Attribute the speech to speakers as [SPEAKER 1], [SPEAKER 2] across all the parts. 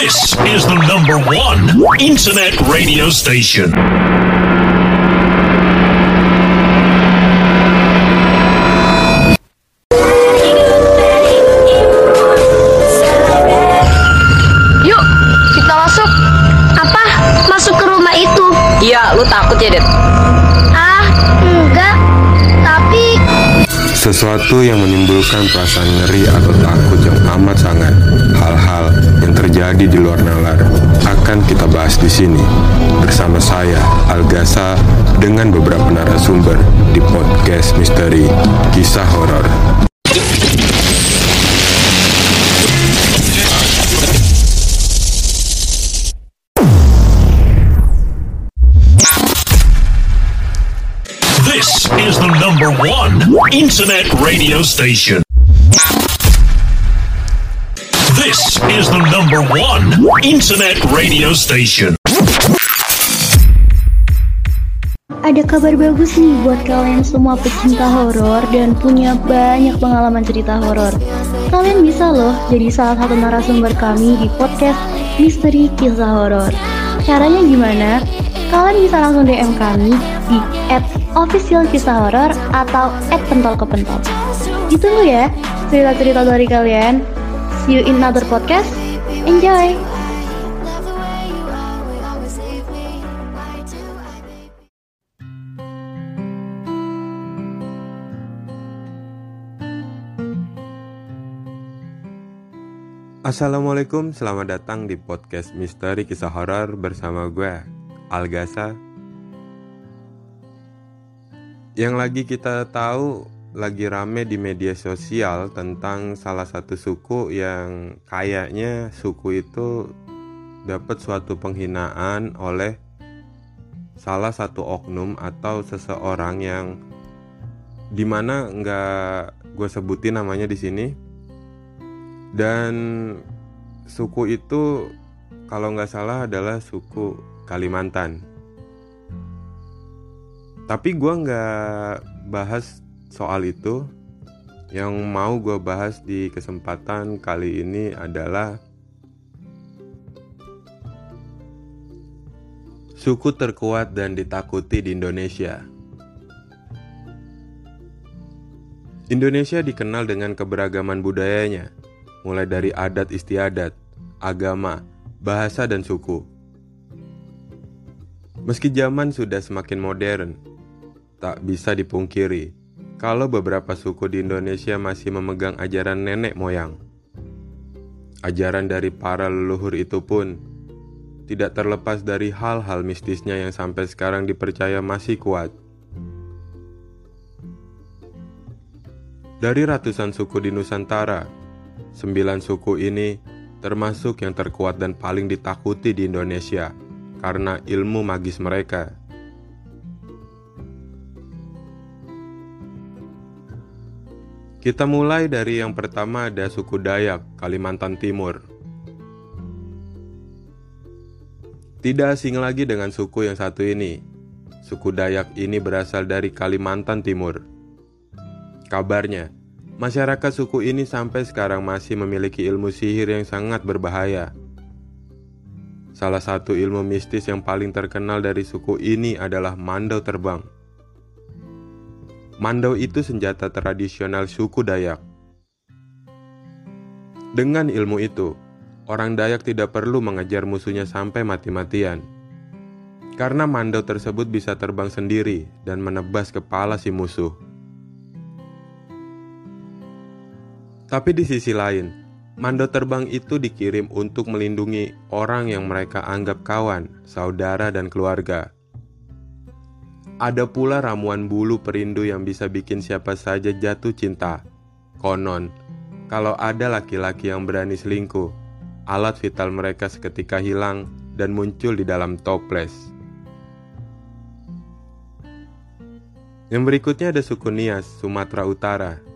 [SPEAKER 1] This is the number one internet radio station.
[SPEAKER 2] Sesuatu yang menimbulkan perasaan ngeri atau takut yang amat sangat. Hal-hal yang terjadi di luar nalar akan kita bahas di sini bersama saya Algasa dengan beberapa narasumber di podcast misteri kisah horor.
[SPEAKER 1] This is the number one internet radio station. This is the number one internet radio station.
[SPEAKER 3] ada kabar bagus nih buat kalian semua pecinta horor dan punya banyak pengalaman cerita horor. Kalian bisa loh jadi salah satu narasumber kami di podcast Misteri Kisah Horor. Caranya gimana? Kalian bisa langsung DM kami di @official kisah horor atau @pentol ke pentol. Ditunggu ya cerita-cerita dari kalian. See you in another podcast. Enjoy!
[SPEAKER 2] Assalamualaikum, selamat datang di podcast Misteri Kisah Horor bersama gue, Algasa. Yang lagi kita tahu lagi rame di media sosial tentang salah satu suku yang kayaknya suku itu dapat suatu penghinaan oleh salah satu oknum atau seseorang yang di mana nggak gue sebutin namanya di sini dan suku itu kalau nggak salah adalah suku Kalimantan. Tapi gue nggak bahas soal itu. Yang mau gue bahas di kesempatan kali ini adalah suku terkuat dan ditakuti di Indonesia. Indonesia dikenal dengan keberagaman budayanya, mulai dari adat istiadat, agama, bahasa, dan suku. Meski zaman sudah semakin modern, tak bisa dipungkiri kalau beberapa suku di Indonesia masih memegang ajaran nenek moyang. Ajaran dari para leluhur itu pun tidak terlepas dari hal-hal mistisnya yang sampai sekarang dipercaya masih kuat. Dari ratusan suku di Nusantara, Sembilan suku ini termasuk yang terkuat dan paling ditakuti di Indonesia karena ilmu magis mereka. Kita mulai dari yang pertama ada suku Dayak, Kalimantan Timur. Tidak asing lagi dengan suku yang satu ini. Suku Dayak ini berasal dari Kalimantan Timur. Kabarnya, Masyarakat suku ini sampai sekarang masih memiliki ilmu sihir yang sangat berbahaya. Salah satu ilmu mistis yang paling terkenal dari suku ini adalah mandau terbang. Mandau itu senjata tradisional suku Dayak. Dengan ilmu itu, orang Dayak tidak perlu mengejar musuhnya sampai mati-matian. Karena mandau tersebut bisa terbang sendiri dan menebas kepala si musuh. Tapi di sisi lain, mando terbang itu dikirim untuk melindungi orang yang mereka anggap kawan, saudara, dan keluarga. Ada pula ramuan bulu perindu yang bisa bikin siapa saja jatuh cinta. Konon, kalau ada laki-laki yang berani selingkuh, alat vital mereka seketika hilang dan muncul di dalam toples. Yang berikutnya ada suku Nias, Sumatera Utara.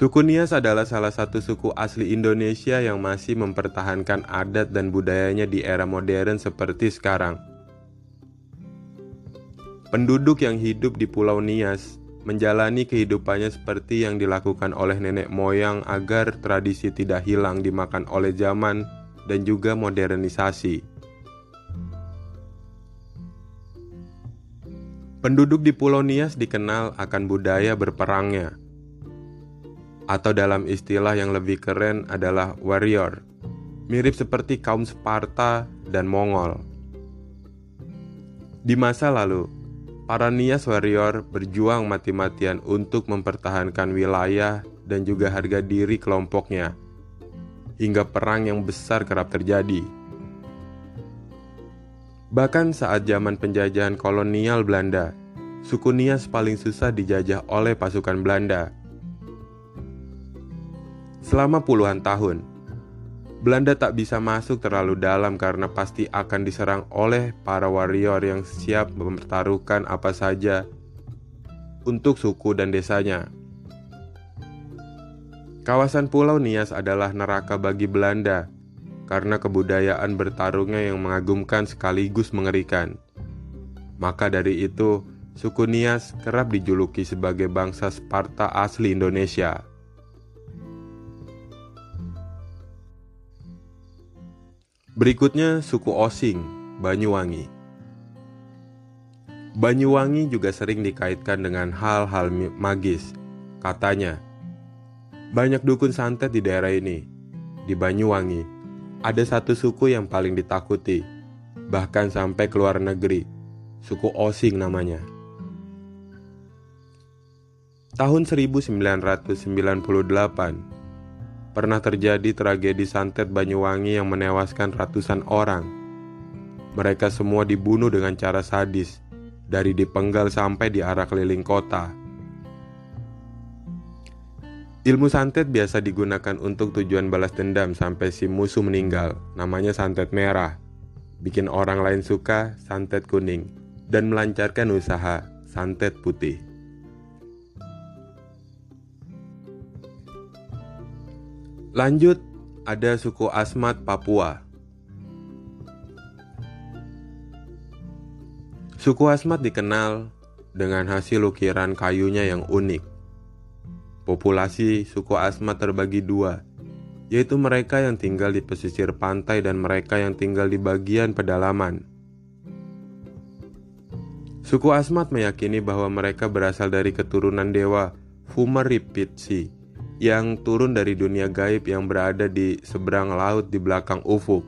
[SPEAKER 2] Suku Nias adalah salah satu suku asli Indonesia yang masih mempertahankan adat dan budayanya di era modern seperti sekarang. Penduduk yang hidup di Pulau Nias menjalani kehidupannya seperti yang dilakukan oleh nenek moyang agar tradisi tidak hilang dimakan oleh zaman dan juga modernisasi. Penduduk di Pulau Nias dikenal akan budaya berperangnya, atau dalam istilah yang lebih keren adalah warrior, mirip seperti kaum Sparta dan Mongol. Di masa lalu, para Nias warrior berjuang mati-matian untuk mempertahankan wilayah dan juga harga diri kelompoknya, hingga perang yang besar kerap terjadi. Bahkan saat zaman penjajahan kolonial Belanda, suku Nias paling susah dijajah oleh pasukan Belanda. Selama puluhan tahun, Belanda tak bisa masuk terlalu dalam karena pasti akan diserang oleh para warrior yang siap mempertaruhkan apa saja untuk suku dan desanya. Kawasan Pulau Nias adalah neraka bagi Belanda karena kebudayaan bertarungnya yang mengagumkan sekaligus mengerikan. Maka dari itu, suku Nias kerap dijuluki sebagai bangsa Sparta asli Indonesia. Berikutnya suku Osing, Banyuwangi. Banyuwangi juga sering dikaitkan dengan hal-hal magis. Katanya, banyak dukun santet di daerah ini, di Banyuwangi, ada satu suku yang paling ditakuti, bahkan sampai ke luar negeri, suku Osing namanya. Tahun 1998, pernah terjadi tragedi santet Banyuwangi yang menewaskan ratusan orang. Mereka semua dibunuh dengan cara sadis, dari dipenggal sampai di arah keliling kota. Ilmu santet biasa digunakan untuk tujuan balas dendam sampai si musuh meninggal. Namanya santet merah. Bikin orang lain suka santet kuning dan melancarkan usaha santet putih. Lanjut, ada suku Asmat Papua. Suku Asmat dikenal dengan hasil ukiran kayunya yang unik. Populasi suku Asmat terbagi dua, yaitu mereka yang tinggal di pesisir pantai dan mereka yang tinggal di bagian pedalaman. Suku Asmat meyakini bahwa mereka berasal dari keturunan dewa Fumaripitsi yang turun dari dunia gaib yang berada di seberang laut di belakang ufuk.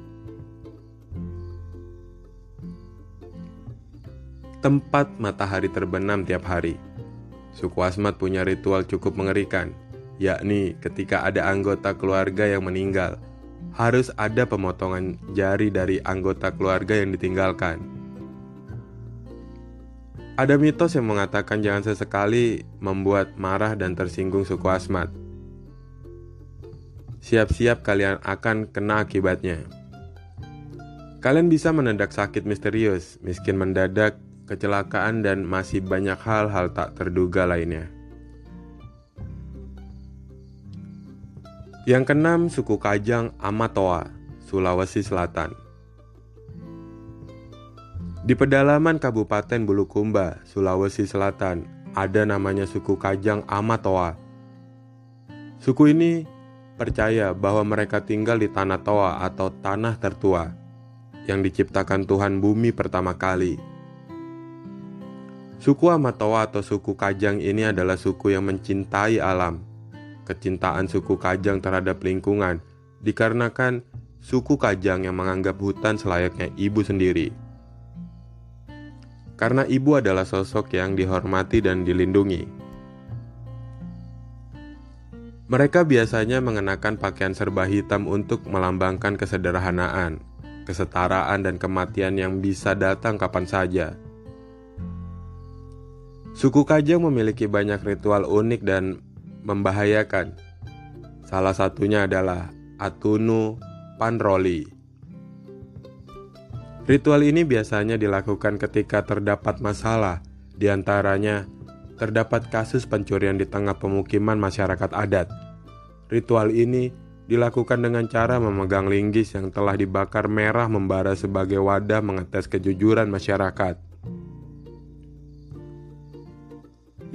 [SPEAKER 2] Tempat matahari terbenam tiap hari. Suku Asmat punya ritual cukup mengerikan, yakni ketika ada anggota keluarga yang meninggal, harus ada pemotongan jari dari anggota keluarga yang ditinggalkan. Ada mitos yang mengatakan jangan sesekali membuat marah dan tersinggung suku Asmat. Siap-siap kalian akan kena akibatnya. Kalian bisa menendak sakit misterius, miskin mendadak, kecelakaan, dan masih banyak hal-hal tak terduga lainnya. Yang keenam, suku Kajang Amatoa, Sulawesi Selatan. Di pedalaman Kabupaten Bulukumba, Sulawesi Selatan, ada namanya suku Kajang Amatoa. Suku ini percaya bahwa mereka tinggal di tanah toa atau tanah tertua yang diciptakan Tuhan bumi pertama kali. Suku Amatoa atau suku Kajang ini adalah suku yang mencintai alam. Kecintaan suku Kajang terhadap lingkungan dikarenakan suku Kajang yang menganggap hutan selayaknya ibu sendiri. Karena ibu adalah sosok yang dihormati dan dilindungi. Mereka biasanya mengenakan pakaian serba hitam untuk melambangkan kesederhanaan, kesetaraan, dan kematian yang bisa datang kapan saja. Suku Kajang memiliki banyak ritual unik dan membahayakan. Salah satunya adalah Atunu Panroli. Ritual ini biasanya dilakukan ketika terdapat masalah, di antaranya terdapat kasus pencurian di tengah pemukiman masyarakat adat. Ritual ini dilakukan dengan cara memegang linggis yang telah dibakar merah membara sebagai wadah mengetes kejujuran masyarakat.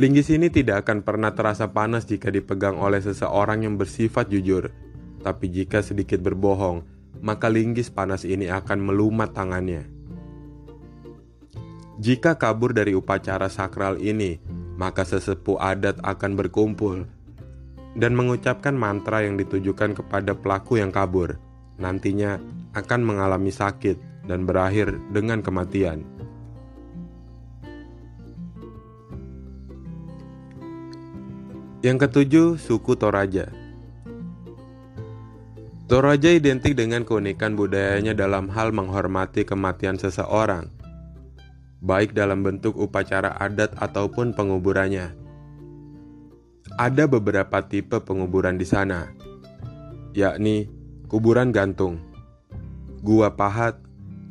[SPEAKER 2] Linggis ini tidak akan pernah terasa panas jika dipegang oleh seseorang yang bersifat jujur. Tapi jika sedikit berbohong, maka linggis panas ini akan melumat tangannya. Jika kabur dari upacara sakral ini, maka sesepuh adat akan berkumpul dan mengucapkan mantra yang ditujukan kepada pelaku yang kabur. Nantinya akan mengalami sakit dan berakhir dengan kematian. Yang ketujuh, suku Toraja. Toraja identik dengan keunikan budayanya dalam hal menghormati kematian seseorang baik dalam bentuk upacara adat ataupun penguburannya. Ada beberapa tipe penguburan di sana, yakni kuburan gantung, gua pahat,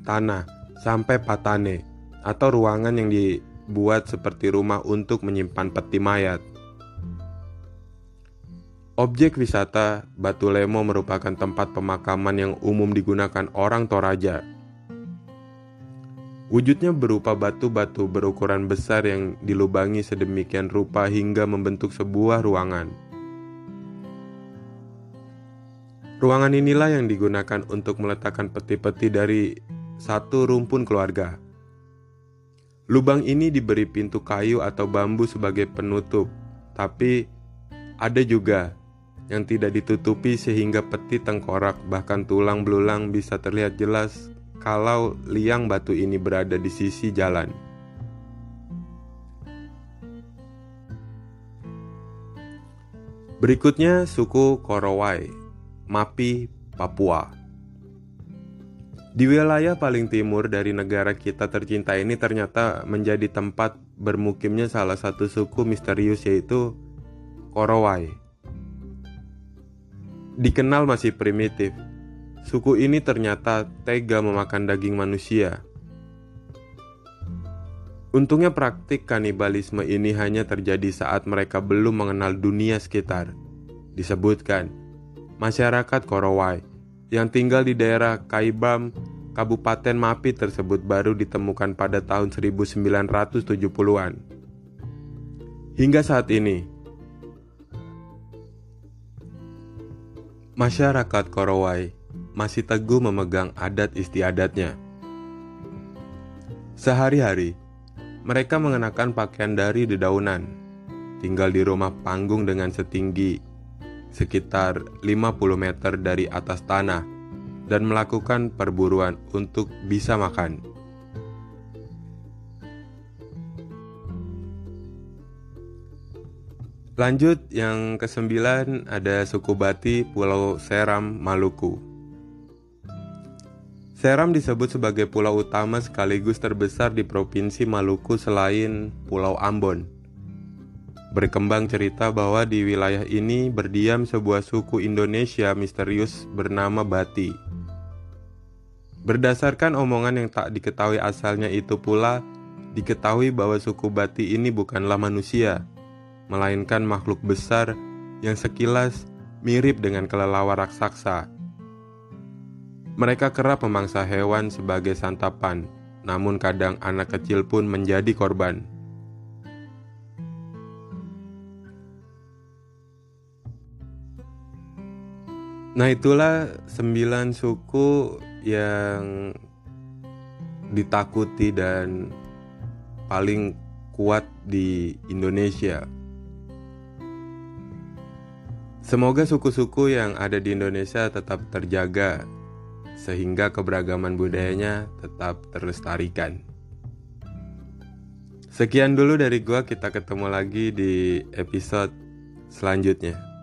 [SPEAKER 2] tanah, sampai patane, atau ruangan yang dibuat seperti rumah untuk menyimpan peti mayat. Objek wisata Batu Lemo merupakan tempat pemakaman yang umum digunakan orang Toraja Wujudnya berupa batu-batu berukuran besar yang dilubangi sedemikian rupa hingga membentuk sebuah ruangan. Ruangan inilah yang digunakan untuk meletakkan peti-peti dari satu rumpun keluarga. Lubang ini diberi pintu kayu atau bambu sebagai penutup, tapi ada juga yang tidak ditutupi sehingga peti tengkorak bahkan tulang belulang bisa terlihat jelas kalau liang batu ini berada di sisi jalan. Berikutnya suku Korowai, Mapi, Papua. Di wilayah paling timur dari negara kita tercinta ini ternyata menjadi tempat bermukimnya salah satu suku misterius yaitu Korowai. Dikenal masih primitif, Suku ini ternyata tega memakan daging manusia. Untungnya praktik kanibalisme ini hanya terjadi saat mereka belum mengenal dunia sekitar. Disebutkan, masyarakat Korowai yang tinggal di daerah Kaibam, Kabupaten Mapi tersebut baru ditemukan pada tahun 1970-an. Hingga saat ini, masyarakat Korowai masih teguh memegang adat istiadatnya. Sehari-hari, mereka mengenakan pakaian dari dedaunan, tinggal di rumah panggung dengan setinggi sekitar 50 meter dari atas tanah dan melakukan perburuan untuk bisa makan. Lanjut yang kesembilan ada suku Bati Pulau Seram Maluku. Seram disebut sebagai pulau utama sekaligus terbesar di Provinsi Maluku selain Pulau Ambon. Berkembang cerita bahwa di wilayah ini berdiam sebuah suku Indonesia misterius bernama Bati. Berdasarkan omongan yang tak diketahui asalnya itu pula, diketahui bahwa suku Bati ini bukanlah manusia, melainkan makhluk besar yang sekilas mirip dengan kelelawar raksasa mereka kerap memangsa hewan sebagai santapan, namun kadang anak kecil pun menjadi korban. Nah, itulah sembilan suku yang ditakuti dan paling kuat di Indonesia. Semoga suku-suku yang ada di Indonesia tetap terjaga sehingga keberagaman budayanya tetap terlestarikan. Sekian dulu dari gua, kita ketemu lagi di episode selanjutnya.